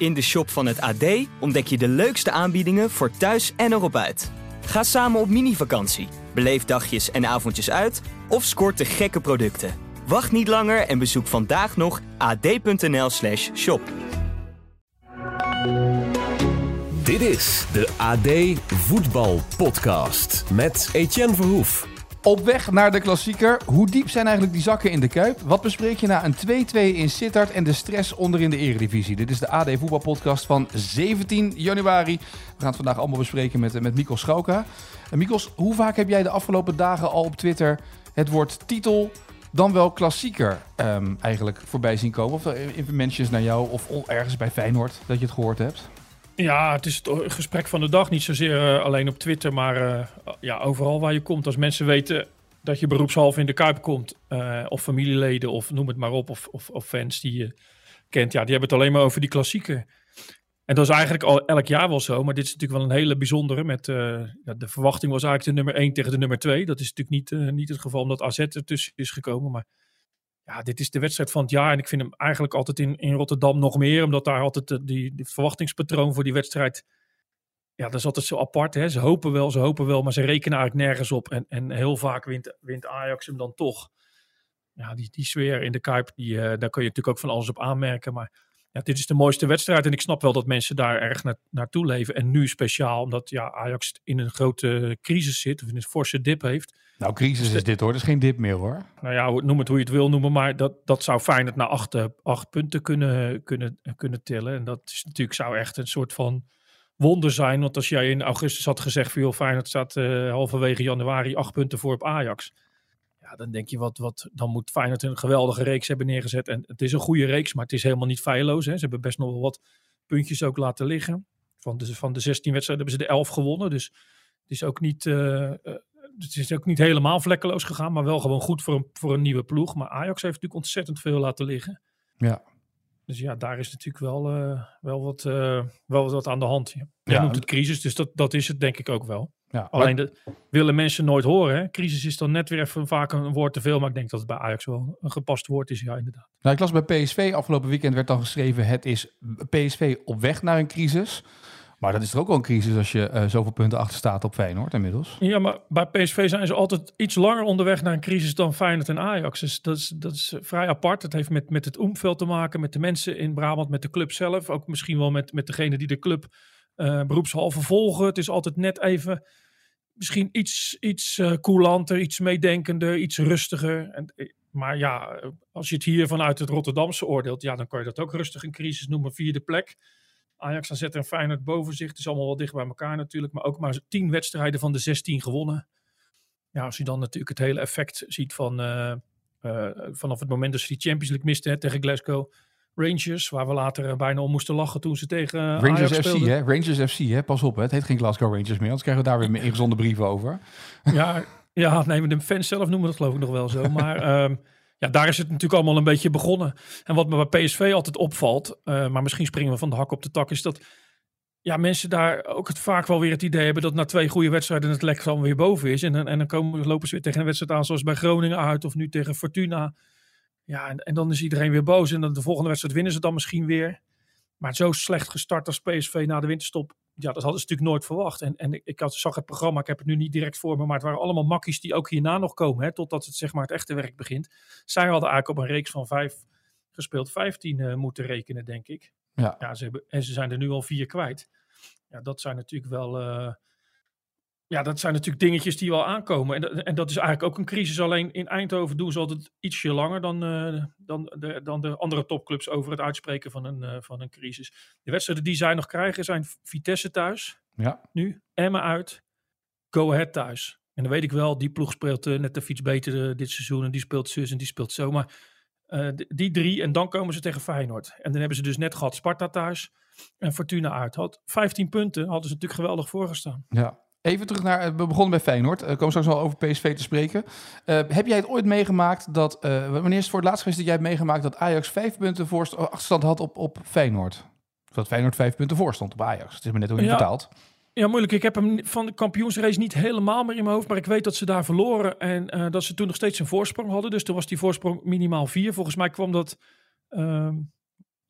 In de shop van het AD ontdek je de leukste aanbiedingen voor thuis en erop uit. Ga samen op mini-vakantie, beleef dagjes en avondjes uit of scoort de gekke producten. Wacht niet langer en bezoek vandaag nog ad.nl/slash shop. Dit is de AD Voetbal Podcast met Etienne Verhoef. Op weg naar de klassieker. Hoe diep zijn eigenlijk die zakken in de Kuip? Wat bespreek je na een 2-2 in Sittard en de stress onder in de eredivisie? Dit is de AD Voetbalpodcast van 17 januari. We gaan het vandaag allemaal bespreken met, met Mikos Schauka. En Mikos, hoe vaak heb jij de afgelopen dagen al op Twitter het woord titel dan wel klassieker um, eigenlijk voorbij zien komen? Of in mentions naar jou of ergens bij Feyenoord dat je het gehoord hebt? Ja, het is het gesprek van de dag. Niet zozeer uh, alleen op Twitter, maar uh, ja, overal waar je komt. Als mensen weten dat je beroepshalve in de Kuip komt, uh, of familieleden, of noem het maar op, of, of, fans die je kent, ja, die hebben het alleen maar over die klassieker. En dat is eigenlijk al elk jaar wel zo, maar dit is natuurlijk wel een hele bijzondere. Met, ja, de verwachting was eigenlijk de nummer 1 tegen de nummer 2. Dat is natuurlijk niet, niet het geval omdat AZ ertussen is gekomen, maar ja, dit is de wedstrijd van het jaar. En ik vind hem eigenlijk altijd in, in Rotterdam nog meer. Omdat daar altijd de, die, verwachtingspatroon voor die wedstrijd. Ja, dat is altijd zo apart. Hè? Ze hopen wel, ze hopen wel, maar ze rekenen eigenlijk nergens op. En, en heel vaak wint, wint Ajax hem dan toch. Ja, die, die sfeer in de Kuip, die, uh, daar kun je natuurlijk ook van alles op aanmerken. Maar ja, dit is de mooiste wedstrijd. En ik snap wel dat mensen daar erg na, naartoe leven. En nu speciaal, omdat ja, Ajax in een grote crisis zit. Of in een forse dip heeft. Nou, crisis dus is dit hoor. Dat is geen dip meer hoor. Nou ja, noem het hoe je het wil noemen. Maar dat, dat zou Feyenoord naar acht, eh, acht punten kunnen, kunnen, kunnen tillen. En dat is natuurlijk, zou echt een soort van wonder zijn. Want als jij in augustus had gezegd van... joh, Feyenoord staat uh, halverwege januari acht punten voor op Ajax dan denk je, wat, wat, dan moet Feyenoord een geweldige reeks hebben neergezet. En het is een goede reeks, maar het is helemaal niet feilloos. Hè. Ze hebben best nog wel wat puntjes ook laten liggen. Van de, van de 16 wedstrijden hebben ze de 11 gewonnen. Dus het is ook niet, uh, het is ook niet helemaal vlekkeloos gegaan, maar wel gewoon goed voor een, voor een nieuwe ploeg. Maar Ajax heeft natuurlijk ontzettend veel laten liggen. Ja. Dus ja, daar is natuurlijk wel, uh, wel, wat, uh, wel wat aan de hand. Ja, noemt het crisis, dus dat, dat is het denk ik ook wel. Ja, Alleen dat willen mensen nooit horen. Hè? Crisis is dan net weer even vaak een woord te veel. Maar ik denk dat het bij Ajax wel een gepast woord is. Ja, inderdaad. Nou, ik las bij PSV afgelopen weekend werd dan geschreven... het is PSV op weg naar een crisis. Maar dat is er ook wel een crisis als je uh, zoveel punten achter staat op Feyenoord inmiddels. Ja, maar bij PSV zijn ze altijd iets langer onderweg naar een crisis dan Feyenoord en Ajax. Dus dat is, dat is vrij apart. Het heeft met, met het omveld te maken, met de mensen in Brabant, met de club zelf. Ook misschien wel met, met degene die de club uh, beroepshalve volgen. Het is altijd net even misschien iets, iets uh, coulanter, iets meedenkender, iets rustiger. En, maar ja, als je het hier vanuit het Rotterdamse oordeelt, ja, dan kan je dat ook rustig een crisis noemen. Vierde plek. Ajax AZ en Feyenoord boven zich. Het is allemaal wel dicht bij elkaar natuurlijk. Maar ook maar tien wedstrijden van de 16 gewonnen. Ja, als je dan natuurlijk het hele effect ziet van uh, uh, vanaf het moment dat ze die Champions League misten hè, tegen Glasgow. Rangers, waar we later bijna om moesten lachen toen ze tegen Rangers Ajax FC, speelden. hè? Rangers FC, hè? Pas op, hè? het heet geen Glasgow Rangers meer, anders krijgen we daar weer een ingezonde brieven over. Ja, ja, nee, de fans zelf noemen dat geloof ik nog wel zo. Maar um, ja, daar is het natuurlijk allemaal een beetje begonnen. En wat me bij PSV altijd opvalt, uh, maar misschien springen we van de hak op de tak, is dat ja, mensen daar ook het vaak wel weer het idee hebben dat na twee goede wedstrijden het lek dan weer boven is. En, en dan komen, lopen ze weer tegen een wedstrijd aan zoals bij Groningen uit of nu tegen Fortuna. Ja, en, en dan is iedereen weer boos en dan de volgende wedstrijd winnen ze dan misschien weer. Maar zo slecht gestart als PSV na de winterstop, ja, dat hadden ze natuurlijk nooit verwacht. En, en ik had, zag het programma, ik heb het nu niet direct voor me, maar het waren allemaal makkies die ook hierna nog komen, hè, totdat het, zeg maar, het echte werk begint. Zij hadden eigenlijk op een reeks van vijf gespeeld 15 uh, moeten rekenen, denk ik. Ja. ja ze hebben, en ze zijn er nu al vier kwijt. Ja, dat zijn natuurlijk wel. Uh, ja, dat zijn natuurlijk dingetjes die wel aankomen. En, dat, en dat is eigenlijk ook een crisis. Alleen in Eindhoven doen ze altijd ietsje langer dan, uh, dan, de, dan de andere topclubs over het uitspreken van een, uh, van een crisis. De wedstrijden die zij nog krijgen zijn Vitesse thuis. Ja. Nu, Emma uit, Go Ahead thuis. En dan weet ik wel, die ploeg speelt uh, net de fiets beter dit seizoen. En die speelt zus en die speelt zo. Maar die drie en dan komen ze tegen Feyenoord. En dan hebben ze dus net gehad Sparta thuis en Fortuna uit. Had 15 punten, hadden ze natuurlijk geweldig voorgestaan. Ja, Even terug naar, we begonnen bij Feyenoord. Uh, komen straks wel over PSV te spreken. Uh, heb jij het ooit meegemaakt dat, uh, wanneer is het voor het laatst geweest dat jij hebt meegemaakt dat Ajax vijf punten voorst achterstand had op, op Feyenoord? Of dat Feyenoord vijf punten voorstond op Ajax. Het is me net hoe je ja. vertaald. Ja, moeilijk. Ik heb hem van de kampioensrace niet helemaal meer in mijn hoofd. Maar ik weet dat ze daar verloren. En dat ze toen nog steeds een voorsprong hadden. Dus toen was die voorsprong minimaal vier. Volgens mij kwam dat... Uh,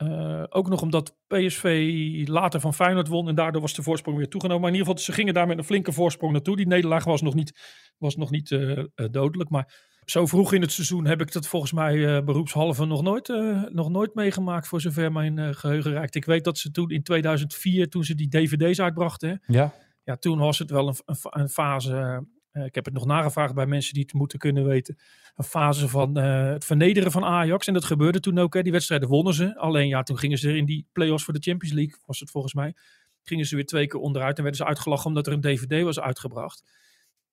Uh, ook nog omdat PSV later van Feyenoord won en daardoor was de voorsprong weer toegenomen. Maar in ieder geval, ze gingen daar met een flinke voorsprong naartoe. Die nederlaag was nog niet, was nog niet uh, dodelijk. Maar zo vroeg in het seizoen heb ik dat volgens mij beroepshalve nog nooit, nog nooit meegemaakt, voor zover mijn geheugen reikt. Ik weet dat ze toen in 2004, toen ze die dvd's uitbrachten, ja. Ja, toen was het wel een, een, een fase uh, ik heb het nog nagevraagd bij mensen die het moeten kunnen weten. Een fase van uh, het vernederen van Ajax. En dat gebeurde toen ook. Hè. Die wedstrijden wonnen ze. Alleen ja, toen gingen ze in die play-offs voor de Champions League, was het volgens mij. Gingen ze weer twee keer onderuit en werden ze uitgelachen omdat er een DVD was uitgebracht.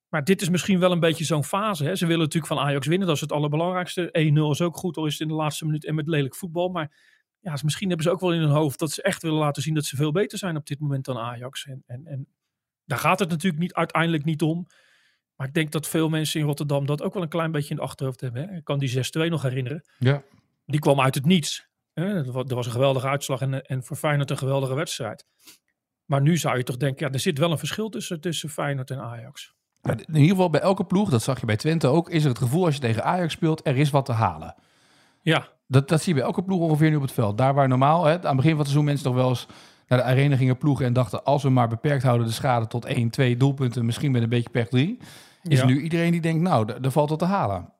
Maar dit is misschien wel een beetje zo'n fase. Hè. Ze willen natuurlijk van Ajax winnen, dat is het allerbelangrijkste. 1-0 is ook goed, al is het in de laatste minuut en met lelijk voetbal. Maar ja, misschien hebben ze ook wel in hun hoofd dat ze echt willen laten zien dat ze veel beter zijn op dit moment dan Ajax. En, en, en daar gaat het natuurlijk niet, uiteindelijk niet om. Maar ik denk dat veel mensen in Rotterdam dat ook wel een klein beetje in de achterhoofd hebben. Hè? Ik kan die 6-2 nog herinneren. Ja. Die kwam uit het niets. Hè? Er was een geweldige uitslag en, en voor Feyenoord een geweldige wedstrijd. Maar nu zou je toch denken, ja, er zit wel een verschil tussen, tussen Feyenoord en Ajax. In ieder geval bij elke ploeg, dat zag je bij Twente ook, is er het gevoel als je tegen Ajax speelt, er is wat te halen. Ja. Dat, dat zie je bij elke ploeg ongeveer nu op het veld. Daar waar normaal, hè, aan het begin van het seizoen mensen toch wel eens naar de arena gingen ploegen en dachten, als we maar beperkt houden de schade tot 1, 2 doelpunten, misschien met een beetje pech 3 is nu iedereen die denkt, nou, er valt wat te halen.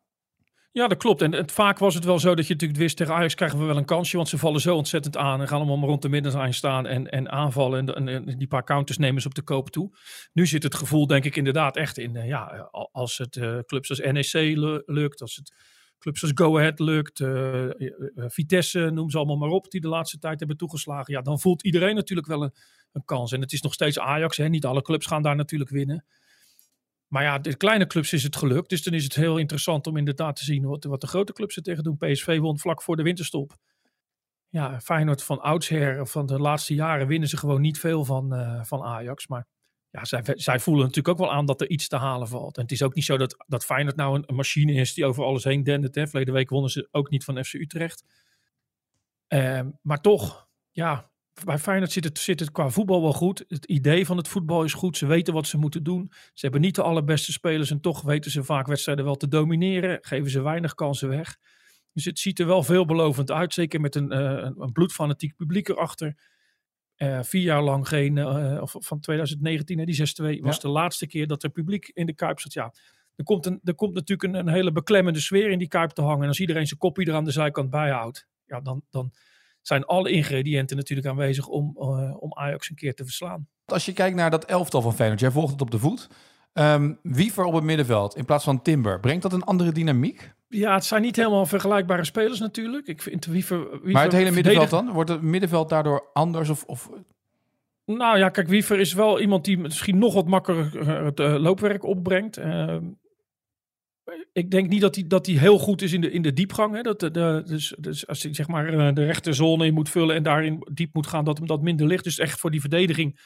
Ja, dat klopt. En het, vaak was het wel zo dat je natuurlijk wist, tegen Ajax krijgen we wel een kansje, want ze vallen zo ontzettend aan en gaan allemaal rond de middenlijn staan en, en aanvallen en, en, die paar counters nemen ze op de koop toe. Nu zit het gevoel denk ik inderdaad echt in, uh, ja, als het uh, clubs als NEC lukt, als het clubs als Go Ahead lukt, uh, Vitesse, noem ze allemaal maar op, die de laatste tijd hebben toegeslagen, ja, dan voelt iedereen natuurlijk wel een, een kans. En het is nog steeds Ajax, hè? niet alle clubs gaan daar natuurlijk winnen. Maar ja, de kleine clubs is het gelukt. Dus dan is het heel interessant om inderdaad te zien wat, wat de grote clubs er tegen doen. PSV won vlak voor de winterstop. Ja, Feyenoord van oudsher, van de laatste jaren, winnen ze gewoon niet veel van, uh, van Ajax. Maar ja, zij, zij voelen natuurlijk ook wel aan dat er iets te halen valt. En het is ook niet zo dat, dat Feyenoord nou een, machine is die over alles heen dendert. Hè. Verleden week wonnen ze ook niet van FC Utrecht. Uh, maar toch, ja, bij Feyenoord zit het, zit het qua voetbal wel goed. Het idee van het voetbal is goed. Ze weten wat ze moeten doen. Ze hebben niet de allerbeste spelers en toch weten ze vaak wedstrijden wel te domineren. Geven ze weinig kansen weg. Dus het ziet er wel veelbelovend uit. Zeker met een, uh, een bloedfanatiek publiek erachter. Uh, vier jaar lang geen, uh, of van 2019, hè, die 6-2, was de laatste keer dat er publiek in de Kuip zat. Ja, er komt, een, er komt natuurlijk een, een hele beklemmende sfeer in die Kuip te hangen. En als iedereen zijn kopje er aan de zijkant bijhoudt, ja, dan, dan, zijn alle ingrediënten natuurlijk aanwezig om, uh, om Ajax een keer te verslaan. Als je kijkt naar dat elftal van Feyenoord, jij volgt het op de voet. Um, Wiever op het middenveld in plaats van Timber, brengt dat een andere dynamiek? Ja, het zijn niet helemaal vergelijkbare spelers natuurlijk. Ik vind Wiever, Wiever maar het hele middenveld dan? Wordt het middenveld daardoor anders? Of, of... Nou ja, kijk, Wiever is wel iemand die misschien nog wat makkelijker het uh, loopwerk opbrengt. Uh, ik denk niet dat hij, dat hij heel goed is in de, in de diepgang. Hè? Dat, de, dus, dus als hij zeg maar eh, de rechterzone in moet vullen en daarin diep moet gaan, dat hem dat minder ligt. Dus echt voor die verdediging,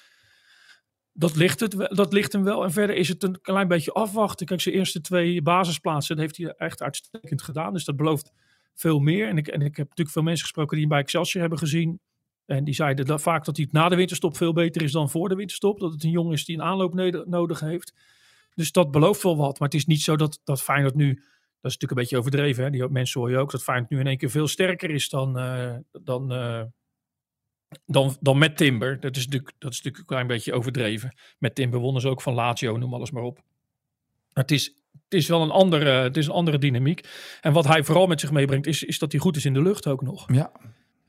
dat ligt, het, dat ligt hem wel. En verder is het een klein beetje afwachten. Kijk, zijn eerste twee basisplaatsen, dat heeft hij echt uitstekend gedaan. Dus dat belooft veel meer. En ik, en ik heb natuurlijk veel mensen gesproken die hem bij Excelsior hebben gezien. En die zeiden vaak dat hij na de winterstop veel beter is dan voor de winterstop. Dat het een jongen is die een aanloop nodig heeft. Dus dat belooft wel wat. Maar het is niet zo dat, dat Feyenoord nu, dat is natuurlijk een beetje overdreven. Hè? Die mensen hoor je ook, dat Feyenoord nu in één keer veel sterker is dan, dan, uh, dan, dan met Timber. Dat is, natuurlijk, dat is natuurlijk een klein beetje overdreven. Met Timber wonnen ze ook van Lazio, noem alles maar op. Het is, het is wel een andere, het is een andere dynamiek. En wat hij vooral met zich meebrengt, is, is dat hij goed is in de lucht ook nog. Ja.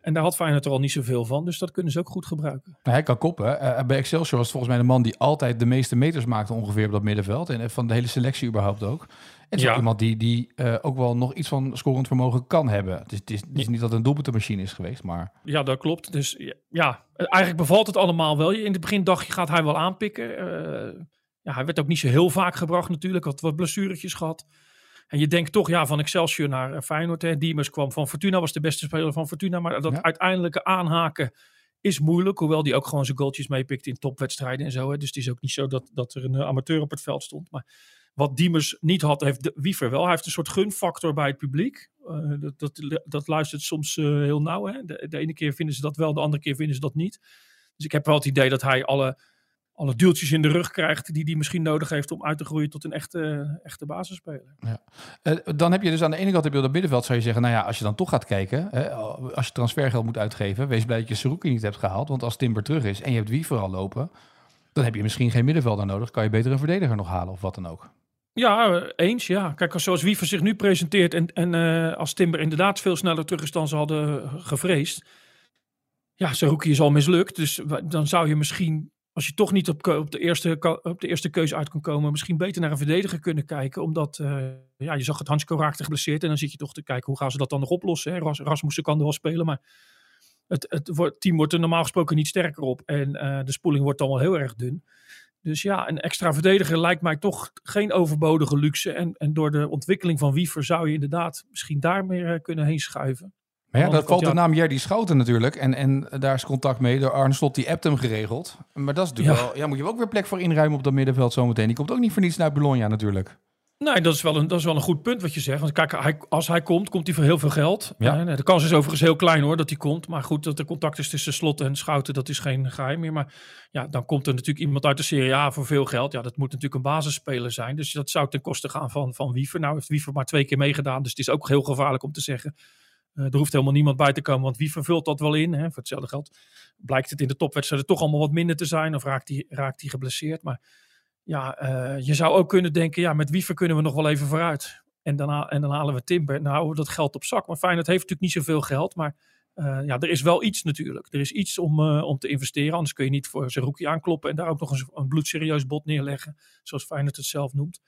En daar had Feyenoord er al niet zoveel van. Dus dat kunnen ze ook goed gebruiken. Nou, hij kan koppen. Uh, bij Excelsior was volgens mij de man die altijd de meeste meters maakte ongeveer op dat middenveld. En van de hele selectie überhaupt ook. En ja. iemand die, die uh, ook wel nog iets van scorend vermogen kan hebben. Het is, het is, het is niet dat het een doelpuntenmachine is geweest, maar... Ja, dat klopt. Dus ja, eigenlijk bevalt het allemaal wel. In het begin dacht je, gaat hij wel aanpikken. Uh, ja, hij werd ook niet zo heel vaak gebracht natuurlijk. Had wat blessuretjes gehad. En je denkt toch ja, van Excelsior naar Feyenoord. Hè. Diemers kwam van Fortuna, was de beste speler van Fortuna. Maar dat ja. uiteindelijke aanhaken is moeilijk. Hoewel die ook gewoon zijn goaltjes meepikt in topwedstrijden en zo. Hè. Dus het is ook niet zo dat, dat er een amateur op het veld stond. Maar wat Diemers niet had, heeft Wiever wel. Hij heeft een soort gunfactor bij het publiek. Uh, dat, dat, dat, luistert soms uh, heel nauw. Hè. De, de, ene keer vinden ze dat wel, de andere keer vinden ze dat niet. Dus ik heb wel het idee dat hij alle alle duwtjes in de rug krijgt die hij misschien nodig heeft om uit te groeien tot een echte, echte basisspeler. Ja. Uh, dan heb je dus aan de ene kant heb je het middenveld zou je zeggen, nou ja, als je dan toch gaat kijken, hè, als je transfergeld moet uitgeven, wees blij dat je Saruki niet hebt gehaald, want als Timber terug is en je hebt wie vooral lopen, dan heb je misschien geen middenvelder nodig, kan je beter een verdediger nog halen of wat dan ook. Ja, eens. Ja. Kijk, zoals Wiever zich nu presenteert en, en uh, als Timber inderdaad veel sneller terug is dan ze hadden gevreesd. Ja, Saruki is al mislukt. Dus dan zou je misschien als je toch niet op, op, de eerste, op de eerste keuze uit kan komen, misschien beter naar een verdediger kunnen kijken. Omdat uh, ja, je zag het Hansko raakte geblesseerd. En dan zit je toch te kijken hoe gaan ze dat dan nog oplossen. Hè? Ras, Rasmussen kan er wel spelen, maar het, het team wordt er normaal gesproken niet sterker op. En uh, de spoeling wordt dan wel heel erg dun. Dus ja, een extra verdediger lijkt mij toch geen overbodige luxe. En, en door de ontwikkeling van Wiever zou je inderdaad misschien daar meer uh, kunnen heen schuiven. Maar ja, dat valt de naam Jerdy Schouten natuurlijk. En, en daar is contact mee door Arne Slot, die appt hem geregeld. Maar dat is natuurlijk ja. wel... Ja, moet je ook weer plek voor inruimen op dat middenveld zometeen. Die komt ook niet voor niets naar Bologna natuurlijk. Nee, dat is, wel een, dat is wel een goed punt wat je zegt. Want kijk, hij, als hij komt, komt hij voor heel veel geld. Ja. de kans is overigens heel klein hoor, dat hij komt. Maar goed, dat er contact is tussen Slot en Schouten, dat is geen geheim meer. Maar ja, dan komt er natuurlijk iemand uit de Serie A voor veel geld. Ja, dat moet natuurlijk een basisspeler zijn. Dus dat zou ten koste gaan van, van Wiever. Nou heeft Wiever maar twee keer meegedaan. Dus het is ook heel gevaarlijk om te zeggen uh, er hoeft helemaal niemand bij te komen, want wie vervult dat wel in? Hè? Voor hetzelfde geld blijkt het in de topwedstrijden toch allemaal wat minder te zijn of raakt hij raakt die geblesseerd. Maar ja, uh, je zou ook kunnen denken, ja, met Wiever kunnen we nog wel even vooruit. En dan, en dan halen we Timber. Nou houden we dat geld op zak. Maar Feyenoord heeft natuurlijk niet zoveel geld. Maar uh, ja, er is wel iets natuurlijk. Er is iets om, om te investeren. Anders kun je niet voor zijn rookie aankloppen. En daar ook nog eens een bloedserieus bod neerleggen. Zoals Feyenoord het zelf noemt.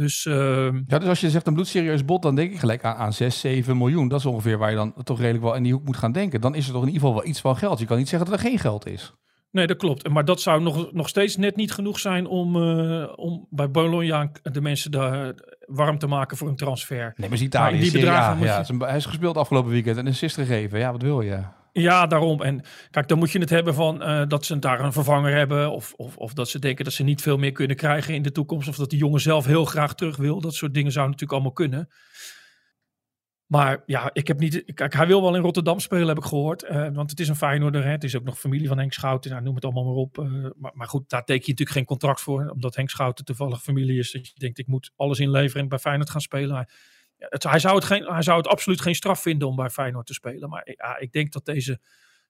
Dus, uh, ja, dus als je zegt een bloedserieus bot, dan denk ik gelijk aan, aan 6, 7 miljoen. Dat is ongeveer waar je dan toch redelijk wel in die hoek moet gaan denken. Dan is er toch in ieder geval wel iets van geld. Je kan niet zeggen dat er geen geld is. Nee, dat klopt. Maar dat zou nog, nog steeds net niet genoeg zijn om, uh, om bij Bologna de mensen daar warm te maken voor een transfer. Nee, maar Italië, die bedragen ja, ja, hij is gespeeld afgelopen weekend en een assist gegeven. Ja, wat wil je? Ja, daarom. En kijk, dan moet je het hebben van uh, dat ze daar een vervanger hebben. Of, of, of dat ze denken dat ze niet veel meer kunnen krijgen in de toekomst. Of dat die jongen zelf heel graag terug wil. Dat soort dingen zouden natuurlijk allemaal kunnen. Maar ja, ik heb niet. Kijk, hij wil wel in Rotterdam spelen, heb ik gehoord. Uh, want het is een Feyenoorder. Hè. Het is ook nog familie van Henk Schouten. Nou, noem het allemaal maar op. Uh, maar, maar, goed, daar teken je natuurlijk geen contract voor. Omdat Henk Schouten toevallig familie is. Dat je denkt, ik moet alles inleveren en bij Feyenoord gaan spelen. Het, hij, zou het geen, hij zou het absoluut geen straf vinden om bij Feyenoord te spelen. Maar ja, ik denk dat deze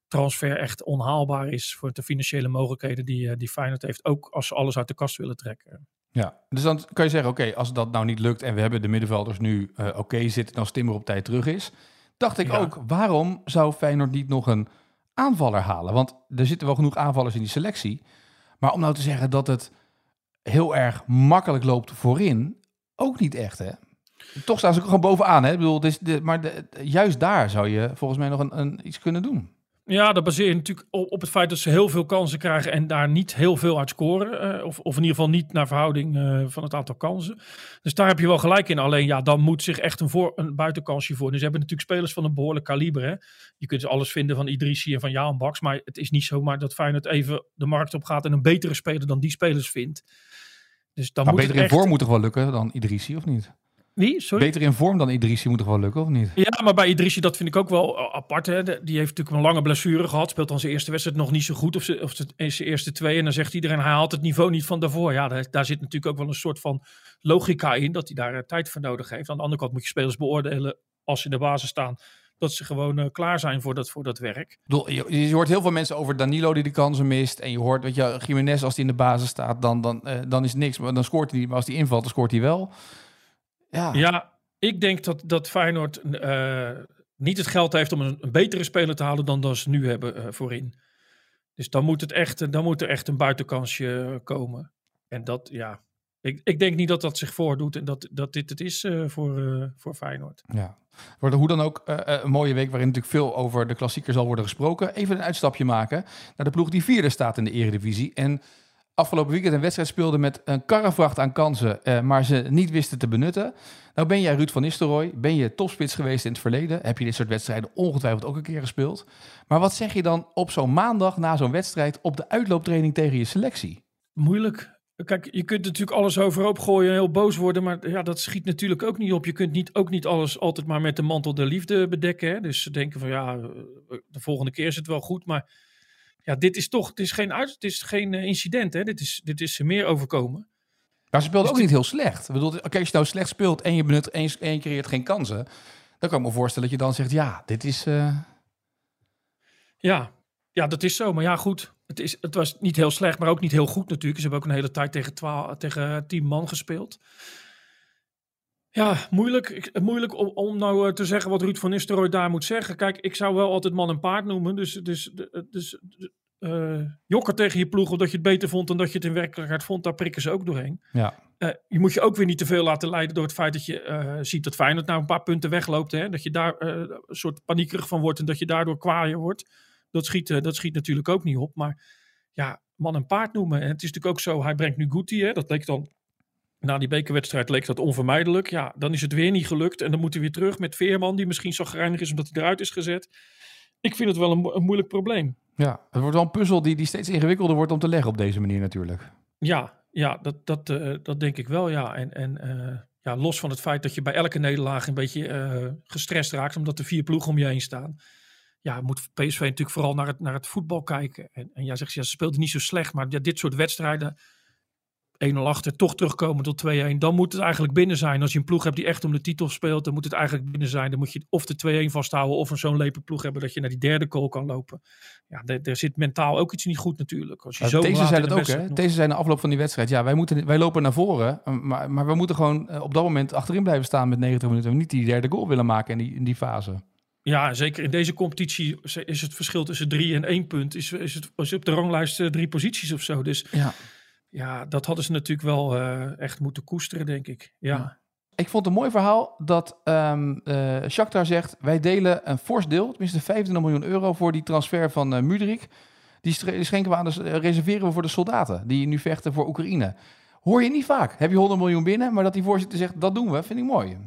transfer echt onhaalbaar is voor de financiële mogelijkheden die, eh, die Feyenoord heeft. Ook als ze alles uit de kast willen trekken. Ja, dus dan kan je zeggen, oké, als dat nou niet lukt en we hebben de middenvelders nu uh, oké zitten als Timmer op tijd terug is. Dacht ik ook, waarom zou Feyenoord niet nog een aanvaller halen? Want er zitten wel genoeg aanvallers in die selectie. Maar om nou te zeggen dat het heel erg makkelijk loopt voorin, ook niet echt hè? Toch staan ze gewoon bovenaan. Hè? Ik bedoel, dus de, maar de, juist daar zou je volgens mij nog een, een, iets kunnen doen. Ja, dat baseer je natuurlijk op, op, het feit dat ze heel veel kansen krijgen en daar niet heel veel uit scoren. Uh, of, of in ieder geval niet naar verhouding uh, van het aantal kansen. Dus daar heb je wel gelijk in. Alleen ja, dan moet zich echt een, voor, een buitenkansje voor. Dus ze hebben natuurlijk spelers van een behoorlijk kaliber. Hè? Je kunt alles vinden van Idrissi en van Jaan Baks. Maar het is niet zomaar dat Feyenoord even de markt op gaat en een betere speler dan die spelers vindt. Dus dan maar moet beter in vorm moet toch wel lukken dan Idrissi, of niet? Wie? Sorry? Beter in vorm dan Idrissi moet toch wel lukken, of niet? Ja, maar bij Idrissi, dat vind ik ook wel apart. Hè. Die heeft natuurlijk een lange blessure gehad. Speelt dan zijn eerste wedstrijd nog niet zo goed. Of, ze, of zijn eerste twee. En dan zegt iedereen, hij haalt het niveau niet van daarvoor. Ja, daar, daar, zit natuurlijk ook wel een soort van logica in. Dat hij daar eh, tijd voor nodig heeft. Aan de andere kant moet je spelers beoordelen als ze in de basis staan. Dat ze gewoon uh, klaar zijn voor dat, voor dat werk. Je, je, hoort heel veel mensen over Danilo die de kansen mist. En je hoort, weet je, Jiménez als hij in de basis staat, dan, dan, uh, dan is niks. Maar dan scoort hij niet. Maar als hij invalt, dan scoort hij wel. Ja, ja ik denk dat, dat Feyenoord uh, niet het geld heeft om een, een, betere speler te halen dan dat ze nu hebben uh, voorin. Dus dan moet, het echt, dan moet er echt een buitenkansje komen. En dat, ja, ik, ik denk niet dat dat zich voordoet en dat, dat dit het is uh, voor, voor Feyenoord. Ja, wordt hoe dan ook een mooie week waarin natuurlijk veel over de klassieker zal worden gesproken. Even een uitstapje maken naar de ploeg die vierde staat in de eredivisie. En afgelopen weekend een wedstrijd speelde met een karrevracht aan kansen, eh, maar ze niet wisten te benutten. Nou ben jij Ruud van Nistelrooy, ben je topspits geweest in het verleden, heb je dit soort wedstrijden ongetwijfeld ook een keer gespeeld. Maar wat zeg je dan op zo'n maandag na zo'n wedstrijd op de uitlooptraining tegen je selectie? Moeilijk. Kijk, je kunt natuurlijk alles overhoop gooien en heel boos worden, maar ja, dat schiet natuurlijk ook niet op. Je kunt niet, ook niet alles altijd maar met de mantel der liefde bedekken. Hè? Dus denken van ja, de volgende keer is het wel goed, maar ja, dit is toch, het is geen, uit, het is geen eh, incident, hè? Dit is, dit is meer overkomen. Maar ze speelde Dus ook niet heel slecht. Ik bedoel, kijk, als je nou slecht speelt en je benut en je, en je creëert geen kansen, dan kan ik me voorstellen dat je dan zegt, ja, dit is... eh, Ja, ja, dat is zo. Maar ja, goed. Het, is, het was niet heel slecht, maar ook niet heel goed natuurlijk. Ze hebben ook een hele tijd tegen, 12, tegen 10 man gespeeld. Ja, moeilijk, Ik- moeilijk om, om nou eh, te zeggen wat Ruud van Nistelrooy daar moet zeggen. Kijk, ik zou wel altijd man en paard noemen. Dus, dus, dus eh jokken tegen je ploeg omdat je het beter vond dan dat je het in werkelijkheid vond. Daar prikken ze ook doorheen. ja. Eh, je moet je ook weer niet te veel laten leiden door het feit dat je eh, ziet dat Feyenoord nou een paar punten wegloopt. Hè? Dat je daar eh, een soort paniekerig van wordt en dat je daardoor kwaaier wordt. Dat schiet, eh, dat schiet natuurlijk ook niet op. Maar ja, man en paard noemen. En het is natuurlijk ook zo, hij brengt nu Guti. Hè? Dat leek dan, na die bekerwedstrijd leek dat onvermijdelijk. Ja, dan is het weer niet gelukt. En dan moet hij weer terug met Veerman, die misschien zo gereinigd is omdat hij eruit is gezet. Ik vind het wel een, mo- een moeilijk probleem. ja, het wordt wel een puzzel die, die steeds ingewikkelder wordt om te leggen op deze manier natuurlijk. Ja, ja dat, dat, eh, dat denk ik wel, ja. En, en eh, ja, los van het feit dat je bij elke nederlaag een beetje eh, gestrest raakt, omdat er vier ploegen om je heen staan. Ja, moet PSV natuurlijk vooral naar het, naar het voetbal kijken. En, en jij zegt, ja, ze speelden niet zo slecht, maar ja, dit soort wedstrijden, 1-0 achter, toch terugkomen tot 2-1, dan moet het eigenlijk binnen zijn. Als je een ploeg hebt die echt om de titel speelt, dan moet het eigenlijk binnen zijn. Dan moet je of de 2-1 vasthouden of een zo'n lepe ploeg hebben dat je naar die derde goal kan lopen. Ja, er, er zit mentaal ook iets niet goed natuurlijk. Als je zo Deze in dat de ook, hè? nog- Deze zei na afloop van die wedstrijd, ja, wij, moeten, wij lopen naar voren, eh, maar, maar we moeten gewoon eh, op dat moment achterin blijven staan met 90 minuten en niet die derde goal willen maken in die, in die fase. Ja, zeker in deze competitie is het verschil tussen drie en één punt. Is, is het is op de ranglijst eh, drie posities of zo. Dus Ja. Ja, dat hadden ze natuurlijk wel eh, echt moeten koesteren, denk ik. Ja, Ja. Ik vond het een mooi verhaal dat ehm eh Shakhtar zegt... wij delen een fors deel, tenminste 25 miljoen euro... voor die transfer van eh Mudrik. Die schenken we aan, de, reserveren we voor de soldaten... die nu vechten voor Oekraïne. Hoor je niet vaak. Heb je 100 miljoen binnen, maar dat die voorzitter zegt... dat doen we, vind ik mooi.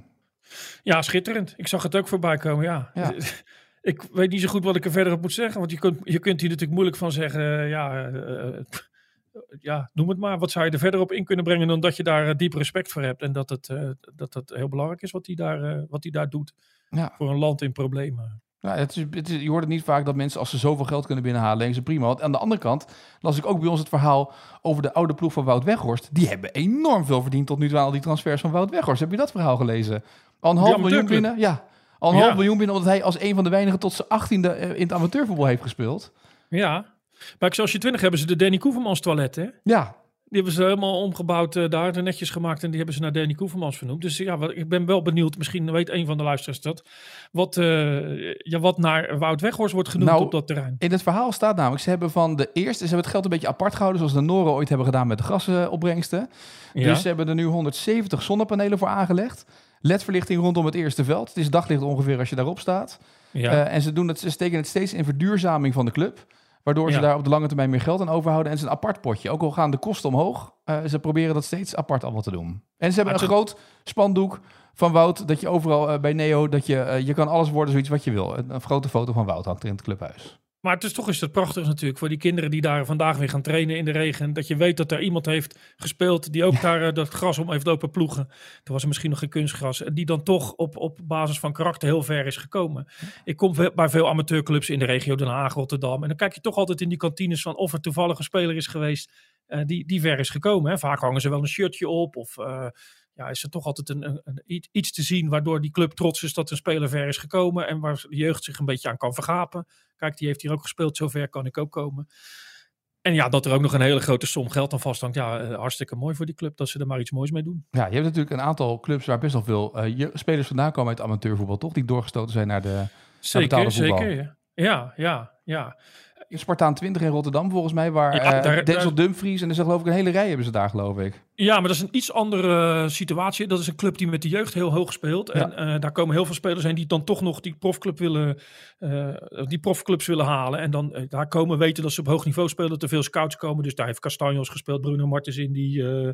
ja schitterend. Ik zag het ook voorbij komen, ja. Ja. ik weet niet zo goed wat ik er verder op moet zeggen. Want je kunt, je kunt hier natuurlijk moeilijk van zeggen... ja, ja, noem het maar. Wat zou je er verder op in kunnen brengen... dan dat je daar eh, diep respect voor hebt. En dat het, eh, dat het heel belangrijk is wat hij daar, eh, wat hij daar doet. Ja. Voor een land in problemen. Ja, het is, het is, je hoort het niet vaak dat mensen als ze zoveel geld kunnen binnenhalen, denken ze prima. Want aan de andere kant las ik ook bij ons het verhaal over de oude ploeg van Wout Weghorst. Die hebben enorm veel verdiend tot nu toe aan al die transfers van Wout Weghorst. Heb je dat verhaal gelezen? Al een half miljoen binnen. Ja, al een Ja. half miljoen binnen omdat hij als een van de weinigen tot zijn achttiende in het amateurvoetbal heeft gespeeld. Ja. Bij Excelsior 20 hebben ze de Danny Koevermans toilet, hè? Ja, Die hebben ze helemaal omgebouwd uh, daar, netjes gemaakt. En die hebben ze naar Danny Koevermans vernoemd. Dus ja, wat, ik ben wel benieuwd. Misschien weet een van de luisteraars dat. Wat, uh, ja, wat naar Wout Weghorst wordt genoemd Nou, op dat terrein. in het verhaal staat namelijk, ze hebben van de eerste, ze hebben het geld een beetje apart gehouden, zoals de Noren ooit hebben gedaan met de gasopbrengsten. Ja. Dus ze hebben er nu 170 zonnepanelen voor aangelegd. LED-verlichting rondom het eerste veld. Het is daglicht ongeveer als je daarop staat. ja. Uh, en ze, doen het, ze steken het steeds in verduurzaming van de club. Waardoor ze Ja. daar op de lange termijn meer geld aan overhouden. En is een apart potje. Ook al gaan de kosten omhoog. uh, ze proberen dat steeds apart allemaal te doen. En ze hebben Maar een het- groot spandoek van Wout. Dat je overal uh, bij Neo, dat je, uh, je kan alles worden zoiets wat je wil. Een, een grote foto van Wout hangt er in het clubhuis. Maar het is toch is het prachtig natuurlijk voor die kinderen die daar vandaag weer gaan trainen in de regen. Dat je weet dat er iemand heeft gespeeld die ook daar uh, dat gras om heeft lopen ploegen. Toen was er misschien nog geen kunstgras. En die dan toch op, op basis van karakter heel ver is gekomen. Ik kom bij veel amateurclubs in de regio Den Haag, Rotterdam. En dan kijk je toch altijd in die kantines van of er toevallig een speler is geweest uh, die, die ver is gekomen. Hè. Vaak hangen ze wel een shirtje op of... Uh, ja, is er toch altijd een, een, een, iets te zien waardoor die club trots is dat een speler ver is gekomen en waar de jeugd zich een beetje aan kan vergapen. Kijk, die heeft hier ook gespeeld, zover kan ik ook komen. En ja, dat er ook nog een hele grote som geld aan vasthangt. Ja, uh, hartstikke mooi voor die club dat ze er maar iets moois mee doen. Ja, je hebt natuurlijk een aantal clubs waar best wel veel uh, spelers vandaan komen uit amateurvoetbal, toch? Die doorgestoten zijn naar de Zeker, zeker. Ja. ja, ja, ja. Spartaan 20 in Rotterdam volgens mij, waar ja, daar, uh, Denzel daar... Dumfries en er is geloof ik een hele rij hebben ze daar geloof ik. Ja, maar dat is een iets andere situatie. Dat is een club die met de jeugd heel hoog speelt. Ja. En uh, daar komen heel veel spelers heen die dan toch nog die profclub willen, uh, die profclubs willen halen. En dan uh, daar komen weten dat ze op hoog niveau spelen, dat er veel scouts komen. Dus daar heeft Castanjos gespeeld, Bruno Martens in, die eh,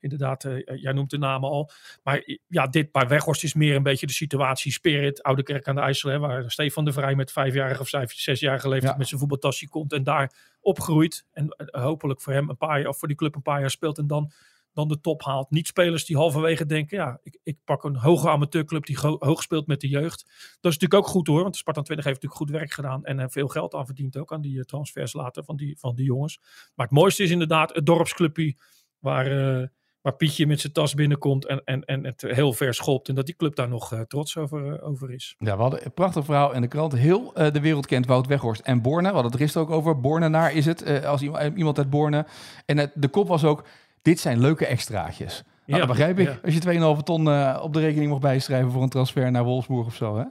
inderdaad, jij noemt de namen al. Maar ja, dit bij Weghorst is meer een beetje de situatie Spirit, Oude Kerk aan de IJssel, hè, waar Stefan de Vrij met vijfjarige of vijf, zesjarige leeftijd ja. met zijn voetbaltasje komt en daar opgroeit. En hopelijk voor hem een paar jaar, of voor die club een paar jaar speelt en dan dan de top haalt. Niet spelers die halverwege denken, ja, ik, ik pak een hoge amateurclub die hoog speelt met de jeugd. Dat is natuurlijk ook goed hoor, want de Spartan 20 heeft natuurlijk goed werk gedaan en veel geld aan verdiend ook aan die transfers later van die, van die jongens. Maar het mooiste is inderdaad het dorpsclubje waar waar Pietje met zijn tas binnenkomt en, en, en het heel ver schopt. En dat die club daar nog uh, trots over, over is. Ja, we hadden een prachtig verhaal in de krant. Heel de wereld kent Wout Weghorst en Borne. We hadden het er gisteren ook over. Bornenaar is het, als iemand uit Borne. En de kop was ook, dit zijn leuke extraatjes. Nou, ja, dat begrijp ik. Ja. Als je 2,5 ton op de rekening mocht bijschrijven voor een transfer naar Wolfsburg of zo, hè?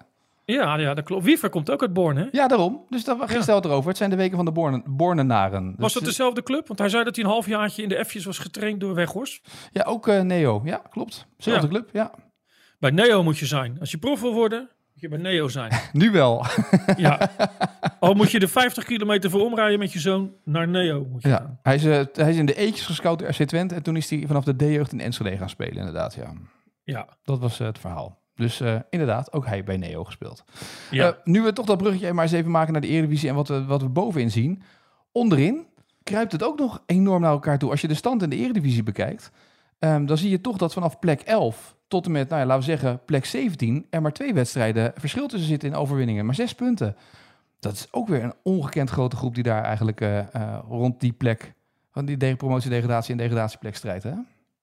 Ja, ja, dat klopt. Wiever komt ook uit Born, hè? Ja, daarom. Dus daar ging ja. erover. Het zijn de weken van de Born Bornenaren. Was dat dus, dezelfde club? Want hij zei dat hij een halfjaartje in de F'jes was getraind door Weghorst. Ja, ook uh, Neo. Ja, klopt. Zelfde club, ja. Bij Neo moet je zijn. Als je prof wil worden, je bij Neo zijn. nu wel. ja. Al moet je de 50 kilometer voor omrijden met je zoon naar Neo. Moet je ja, hij is, uh, hij is in de eetjes gescout door RC Twente. En toen is hij vanaf de D-jeugd in Enschede gaan spelen, inderdaad. Ja, ja. dat was uh, het verhaal. Dus uh, inderdaad, ook hij bij Neo gespeeld. Ja. Nu we toch dat bruggetje maar eens even maken naar de Eredivisie en wat we, wat we bovenin zien. Onderin kruipt het ook nog enorm naar elkaar toe. Als je de stand in de Eredivisie bekijkt, um, dan zie je toch dat vanaf plek 11 tot en met, nou ja, laten we zeggen, plek 17 er maar twee wedstrijden verschil tussen zitten in overwinningen. Maar zes punten. Dat is ook weer een ongekend grote groep die daar eigenlijk uh, rond die plek, van die promotie, degradatie en degradatieplek strijdt. Hè?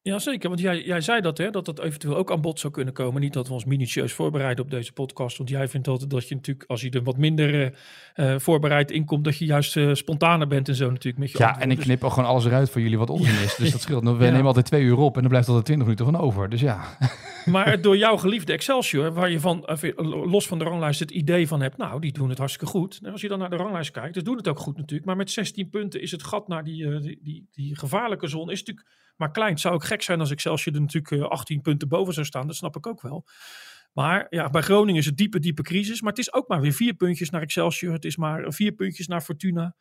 Ja, zeker. Want jij, jij zei dat, hè, dat dat eventueel ook aan bod zou kunnen komen. Niet dat we ons minutieus voorbereiden op deze podcast. Want jij vindt altijd dat je natuurlijk, als je er wat minder uh, voorbereid inkomt, dat je juist uh, spontaner bent en zo natuurlijk met je Ja, en ik knip ook gewoon alles eruit voor jullie wat onzin is. Dus dat scheelt. We nemen altijd twee uur op en er blijft altijd twintig minuten van over. Dus ja. Maar door jouw geliefde Excelsior, waar je van, los van de ranglijst het idee van hebt, nou, die doen het hartstikke goed. En als je dan naar de ranglijst kijkt, dus doen het ook goed natuurlijk. Maar met 16 punten is het gat naar die, die, die, die gevaarlijke zone is natuurlijk maar klein. Het zou ook gek zijn als Excelsior er natuurlijk 18 eh, punten boven zou staan. Dat snap ik ook wel. Maar ja, bij Groningen is het diepe, diepe crisis. Maar het is ook maar weer vier puntjes naar Excelsior. Het is maar vier puntjes naar Fortuna.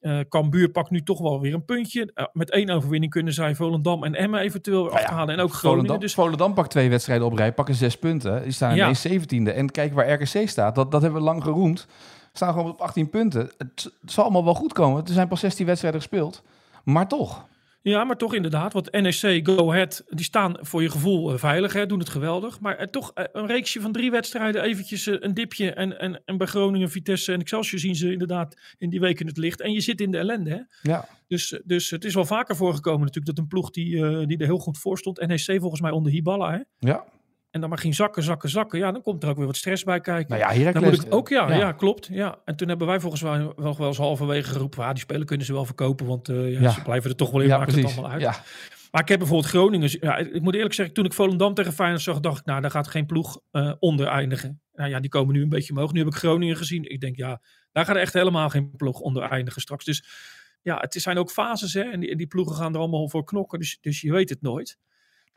Uh, Cambuur pakt nu toch wel weer een puntje. Uh, met één overwinning kunnen zij Volendam en Emmen eventueel nou ja, afhalen. En ook Groningen. Volendam, dus... Volendam pakt twee wedstrijden op rij, pakken zes punten. Die staan in ja. 17e. En kijk waar RKC staat. Dat, dat hebben we lang geroemd. Staan gewoon op 18 punten. Het, het zal allemaal wel goed komen. Er zijn pas 16 wedstrijden gespeeld. Maar toch. Ja, maar toch inderdaad. Want NEC, Go Ahead, die staan voor je gevoel uh, veilig, hè, doen het geweldig. Maar uh, toch uh, een reeksje van drie wedstrijden, eventjes een dipje. En, en, en bij Groningen, Vitesse en Excelsior zien ze inderdaad in die week in het licht. En je zit in de ellende, hè. Ja. Dus, dus het is wel vaker voorgekomen natuurlijk dat een ploeg die, die er heel goed voor stond. NEC volgens mij onder Hiballa, hè. Ja. En dan maar ging zakken, zakken, zakken. Ja, dan komt er ook weer wat stress bij kijken. Nou ja, hier dan moet ik ook, ja, ja, klopt. Ja. En toen hebben wij volgens mij wel, wel eens halverwege geroepen. Ah, die spelen kunnen ze wel verkopen, want uh, ja, ja. ze blijven er toch wel in, ja, maken het allemaal uit. Ja. Maar ik heb bijvoorbeeld Groningen. Ja, ik moet eerlijk zeggen, toen ik Volendam tegen Feyenoord zag, dacht ik, nou, daar gaat geen ploeg uh, onder eindigen. Nou ja, die komen nu een beetje omhoog. Nu heb ik Groningen gezien. Ik denk, ja, daar gaat echt helemaal geen ploeg onder eindigen straks. Dus ja, het zijn ook fases, hè. En die, en die ploegen gaan er allemaal voor knokken. Dus, dus je weet het nooit.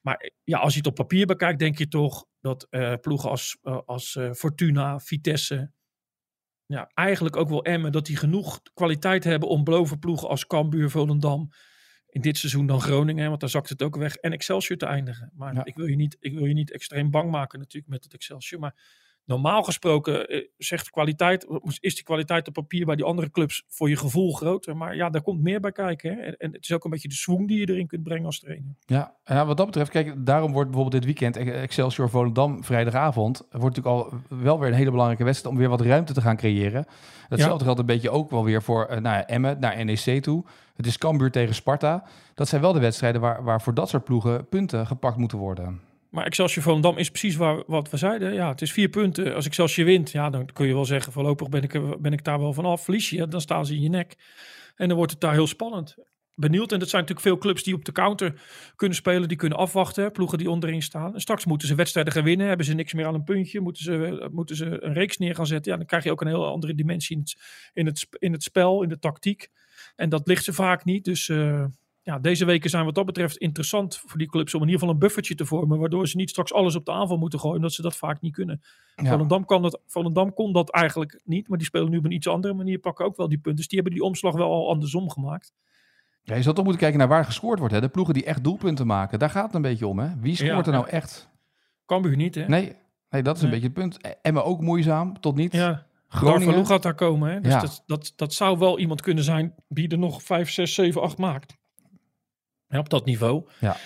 Maar ja, als je het op papier bekijkt, denk je toch dat uh, ploegen als, uh, als uh, Fortuna, Vitesse, ja, eigenlijk ook wel Emmen, dat die genoeg kwaliteit hebben om boven ploegen als Cambuur, Volendam, in dit seizoen dan Groningen, want daar zakt het ook weg, en Excelsior te eindigen. Maar ja. ik, wil je niet, ik wil je niet extreem bang maken natuurlijk met het Excelsior, maar normaal gesproken eh, zegt kwaliteit, is die kwaliteit op papier bij die andere clubs voor je gevoel groter. Maar ja, daar komt meer bij kijken. Hè? En, en, het is ook een beetje de swoon die je erin kunt brengen als trainer. Ja, ja, wat dat betreft, kijk, daarom wordt bijvoorbeeld dit weekend Excelsior Volendam vrijdagavond, wordt natuurlijk al wel weer een hele belangrijke wedstrijd om weer wat ruimte te gaan creëren. Datzelfde ja. geldt een beetje ook wel weer voor uh, nou ja, Emmen, naar NEC toe. Het is Cambuur tegen Sparta. Dat zijn wel de wedstrijden waar, waar voor dat soort ploegen punten gepakt moeten worden. Maar Excelsior Volendam is precies waar, wat we zeiden. Ja, het is vier punten. Als Excelsior wint, ja, dan kun je wel zeggen... voorlopig ben ik, ben ik daar wel vanaf. Verlies je, dan staan ze in je nek. En dan wordt het daar heel spannend. Benieuwd. En dat zijn natuurlijk veel clubs die op de counter kunnen spelen. Die kunnen afwachten. Ploegen die onderin staan. En straks moeten ze wedstrijden gaan winnen. Hebben ze niks meer aan een puntje. Moeten ze, moeten ze een reeks neer gaan zetten. Ja, dan krijg je ook een heel andere dimensie in het, in het, in het spel, in de tactiek. En dat ligt ze vaak niet. Dus... Uh, ja, deze weken zijn wat dat betreft interessant voor die clubs om in ieder geval een buffertje te vormen, waardoor ze niet straks alles op de aanval moeten gooien, omdat ze dat vaak niet kunnen. Ja. Volendam, kan dat, Volendam kon dat eigenlijk niet, maar die spelen nu op een iets andere manier, pakken ook wel die punten. Dus die hebben die omslag wel al andersom gemaakt. Ja, je zou toch moeten kijken naar waar gescoord wordt. Hè? De ploegen die echt doelpunten maken, daar gaat het een beetje om. Hè? Wie scoort ja, er nou echt? Cambuur niet, hè? Nee, nee dat is nee. een beetje het punt. Emma ook moeizame, tot niet. Ja. Groningen gaat daar komen. Hè? Dus dat, dat, dat zou wel iemand kunnen zijn die er nog 5, 6, 7, 8 maakt op dat niveau. Ja.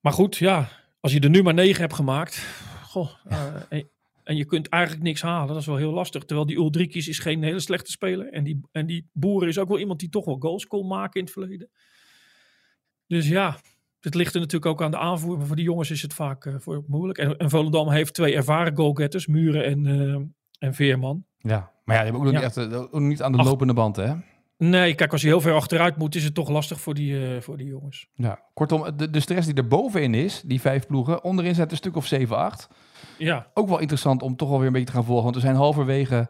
Maar goed, ja, als je er nu maar negen hebt gemaakt. Goh, uh, en, en, je kunt eigenlijk niks halen. Dat is wel heel lastig. Terwijl die Ulrikis is geen hele slechte speler. En die, en die Boeren is ook wel iemand die toch wel goals kon maken in het verleden. Dus ja, het ligt er natuurlijk ook aan de aanvoer. Maar voor die jongens is het vaak uh, voor moeilijk. En, en Volendam heeft twee ervaren goalgetters. Muren en, uh, en Veerman. Ja, maar ja, die hebben ook nog ja. niet, echt, ook niet aan de Ach, lopende band, hè? Nee, kijk, als je heel ver achteruit moet, is het toch lastig voor die, uh, voor die jongens. Ja, kortom, de, de stress die er bovenin is, die vijf ploegen, onderin zit een stuk of 7, 8. Ja. Ook wel interessant om toch wel weer een beetje te gaan volgen, want we zijn halverwege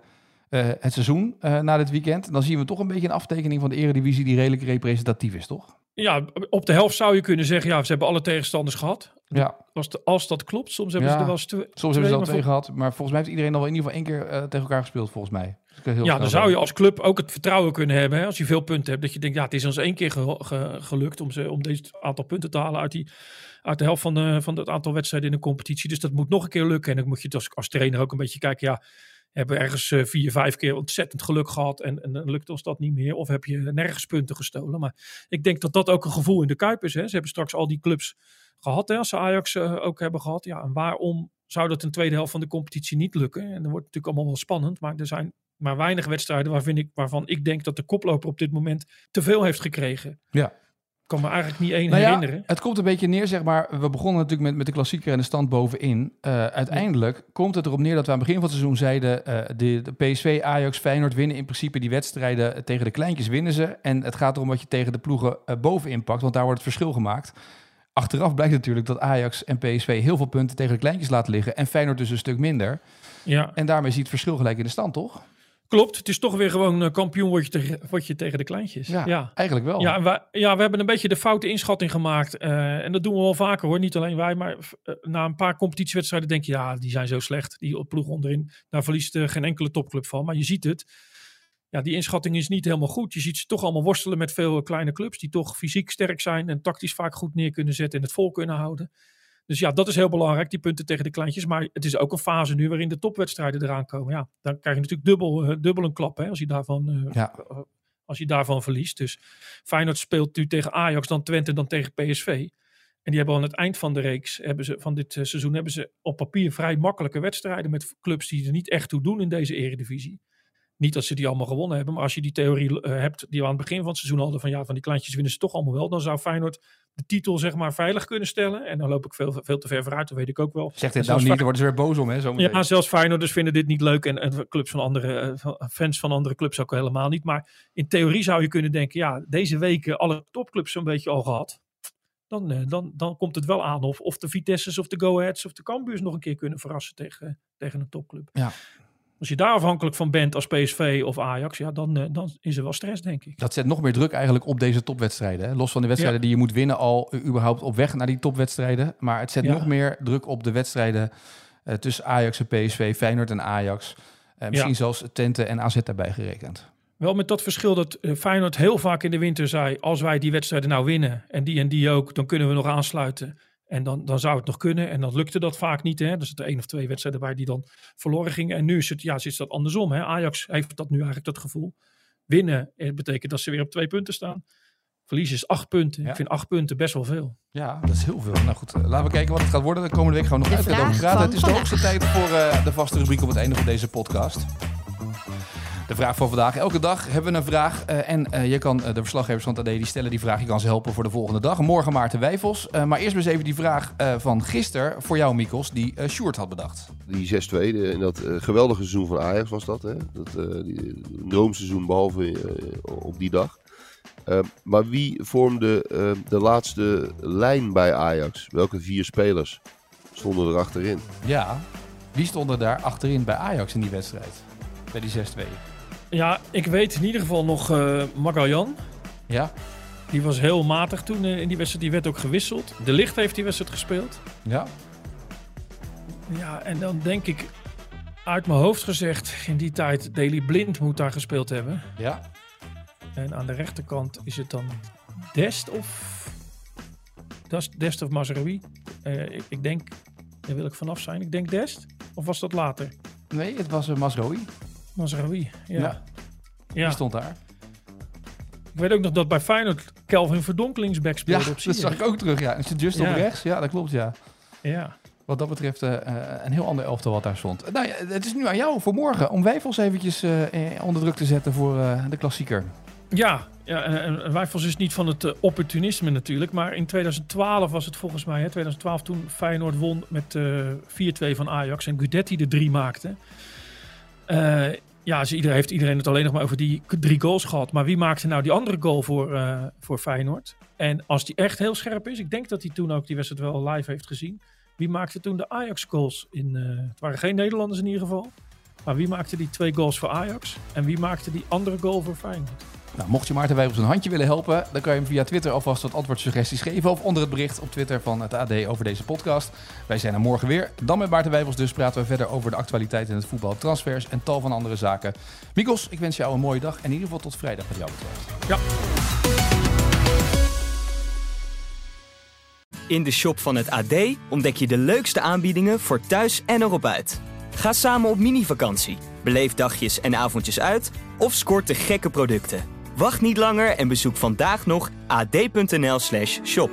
uh, het seizoen uh, na dit weekend. Dan zien we toch een beetje een aftekening van de eredivisie die redelijk representatief is, toch? Ja, op de helft zou je kunnen zeggen, ja, ze hebben alle tegenstanders gehad. Ja. Als, de, als dat klopt, soms hebben ja. ze er wel eens twee. Soms hebben ze al twee gehad, maar volgens mij heeft iedereen al in ieder geval één keer tegen elkaar gespeeld, volgens mij. Ja, dan zou je als club ook het vertrouwen kunnen hebben. Hè, als je veel punten hebt, dat je denkt, ja, het is ons één keer ge, ge, gelukt om, ze, om deze aantal punten te halen uit, die, uit de helft van, de, van het aantal wedstrijden in de competitie. Dus dat moet nog een keer lukken. En dan moet je als, als trainer ook een beetje kijken, ja, hebben we ergens uh, vier, vijf keer ontzettend geluk gehad en, en dan lukt ons dat niet meer. Of heb je nergens punten gestolen. Maar ik denk dat dat ook een gevoel in de Kuip is. Hè. Ze hebben straks al die clubs gehad, hè, als ze Ajax uh, ook hebben gehad. Ja, en waarom zou dat in de tweede helft van de competitie niet lukken? En dan wordt het natuurlijk allemaal wel spannend, maar er zijn maar weinig wedstrijden waarvan ik, waarvan ik denk dat de koploper op dit moment te veel heeft gekregen. Ja. Ik kan me eigenlijk niet één nou ja, herinneren. Het komt een beetje neer, zeg maar. We begonnen natuurlijk met, met de klassieker en de stand bovenin. Uh, uiteindelijk ja. komt het erop neer dat we aan het begin van het seizoen zeiden... Uh, de, de, PSV, Ajax, Feyenoord winnen in principe die wedstrijden tegen de kleintjes winnen ze. En het gaat erom wat je tegen de ploegen uh, bovenin pakt, want daar wordt het verschil gemaakt. Achteraf blijkt natuurlijk dat Ajax en PSV heel veel punten tegen de kleintjes laten liggen. En Feyenoord dus een stuk minder. Ja. En daarmee zie je het verschil gelijk in de stand, toch? Klopt, het is toch weer gewoon uh, kampioen word je, word je tegen de kleintjes. Ja, ja. eigenlijk wel. Ja, wij, ja, we hebben een beetje de foute inschatting gemaakt. Uh, en dat doen we wel vaker hoor, niet alleen wij. Maar uh, na een paar competitiewedstrijden denk je, ja, die zijn zo slecht. Die ploeg onderin, daar verliest geen enkele topclub van. Maar je ziet het, ja, die inschatting is niet helemaal goed. Je ziet ze toch allemaal worstelen met veel kleine clubs. Die toch fysiek sterk zijn en tactisch vaak goed neer kunnen zetten en het vol kunnen houden. Dus ja, dat is heel belangrijk, die punten tegen de kleintjes. Maar het is ook een fase nu waarin de topwedstrijden eraan komen. Ja, dan krijg je natuurlijk dubbel, uh, dubbel een klap hè, als, je daarvan, uh, ja. als je daarvan verliest. Dus Feyenoord speelt nu tegen Ajax, dan Twente, dan tegen PSV. En die hebben aan het eind van de reeks, hebben ze, van dit seizoen, hebben ze op papier vrij makkelijke wedstrijden met clubs die er niet echt toe doen in deze eredivisie. Niet dat ze die allemaal gewonnen hebben, maar als je die theorie uh, hebt die we aan het begin van het seizoen hadden, van ja, van die kleintjes winnen ze toch allemaal wel, dan zou Feyenoord de titel zeg maar veilig kunnen stellen. En dan loop ik veel, veel te ver vooruit, dat weet ik ook wel. Zegt dit nou niet, dan worden ze weer boos om, hè? Zo ja, zelfs Feyenoorders vinden dit niet leuk en, en clubs van andere, uh, fans van andere clubs ook helemaal niet. Maar in theorie zou je kunnen denken, ja, deze weken alle topclubs zo'n beetje al gehad. Dan, uh, dan, dan komt het wel aan of, of de Vitesse's of de Go Aheads of de Cambuurs nog een keer kunnen verrassen tegen, tegen een topclub. Ja. Als je daar afhankelijk van bent als PSV of Ajax, ja, dan, uh, dan is er wel stress, denk ik. Dat zet nog meer druk eigenlijk op deze topwedstrijden. Hè? Los van de wedstrijden ja. die je moet winnen al uh, überhaupt op weg naar die topwedstrijden. Maar het zet ja. nog meer druk op de wedstrijden uh, tussen Ajax en PSV, Feyenoord en Ajax. misschien ja. zelfs Twente en AZ daarbij gerekend. Wel met dat verschil dat Feyenoord heel vaak in de winter zei... als wij die wedstrijden nou winnen en die en die ook, dan kunnen we nog aansluiten... En dan, dan zou het nog kunnen. En dan lukte dat vaak niet. Hè? Dus er één of twee wedstrijden bij die dan verloren gingen. En nu is het, ja, is dat andersom. Hè? Ajax heeft dat nu eigenlijk dat gevoel. Winnen betekent dat ze weer op twee punten staan. Verlies is acht punten. Ja. Ik vind acht punten best wel veel. Ja, dat is heel veel. Nou goed, laten we kijken wat het gaat worden. De komende week gaan we nog uit over praten. Het is de hoogste tijd voor uh, de vaste rubriek op het einde van deze podcast. De vraag van vandaag. Elke dag hebben we een vraag. Uh, en uh, je kan uh, de verslaggevers van het AD die stellen die vraag. Je kan ze helpen voor de volgende dag. Morgen Maarten Wijfels. maar eerst eens even die vraag van gisteren voor jou, Mikos, die Sjoerd had bedacht. Die 6-2, in dat geweldige seizoen van Ajax was dat. Hè? dat die, droomseizoen behalve op die dag. maar wie vormde de laatste lijn bij Ajax? Welke vier spelers stonden er achterin? Ja, wie stonden daar achterin bij Ajax in die wedstrijd? Bij die 6-2. Ja, ik weet in ieder geval nog uh, Magallan. Ja. Die was heel matig toen uh, in die wedstrijd. Die werd ook gewisseld. De Licht heeft die wedstrijd gespeeld. Ja. Ja, en dan denk ik uit mijn hoofd gezegd... in die tijd, Daley Blind moet daar gespeeld hebben. Ja. En aan de rechterkant is het dan Dest of... Dest of Mazraoui. Uh, ik, ik, denk, daar wil ik vanaf zijn. Ik denk Dest. Of was dat later? Nee, het was uh, Mazraoui. Mazraoui, ja. ja. ja. Die stond daar. Ik weet ook nog dat bij Feyenoord Kelvin Verdonkelingsback Ja, speelde op dat zag ik ook terug. Ja. Is het just Ja. op rechts? Ja, dat klopt, ja. Ja. Wat dat betreft eh, eh, een heel ander elftal wat daar stond. Nou ja, het is nu aan jou voor morgen om Wijfels eventjes eh, eh, onder druk te zetten voor eh, de klassieker. Ja, ja en, en- en Wijfels is niet van het eh, opportunisme natuurlijk. Maar in 2012 was het volgens mij, hè, 2012 toen Feyenoord won met eh 4-2 van Ajax en Gudetti de drie maakte. Eh, ja, iedereen, heeft iedereen het alleen nog maar over die drie goals gehad. Maar wie maakte nou die andere goal voor, eh, voor Feyenoord? En als die echt heel scherp is, ik denk dat hij toen ook die wedstrijd wel live heeft gezien. Wie maakte toen de Ajax goals? In, eh, het waren geen Nederlanders in ieder geval. Maar wie maakte die twee goals voor Ajax? En wie maakte die andere goal voor Feyenoord? Nou, mocht je Maarten Wijfels een handje willen helpen, dan kan je hem via Twitter alvast wat antwoordsuggesties geven. Of onder het bericht op Twitter van het AD over deze podcast. Wij zijn er morgen weer. Dan met Maarten Wijfels dus praten we verder over de actualiteit in het voetbal, transfers en tal van andere zaken. Mikos, ik wens jou een mooie dag en in ieder geval tot vrijdag wat jou betreft. Ja. In de shop van het AD ontdek je de leukste aanbiedingen voor thuis en erop uit. Ga samen op mini-vakantie, beleef dagjes en avondjes uit of scoort de gekke producten. Wacht niet langer en bezoek vandaag nog ad.nl/shop.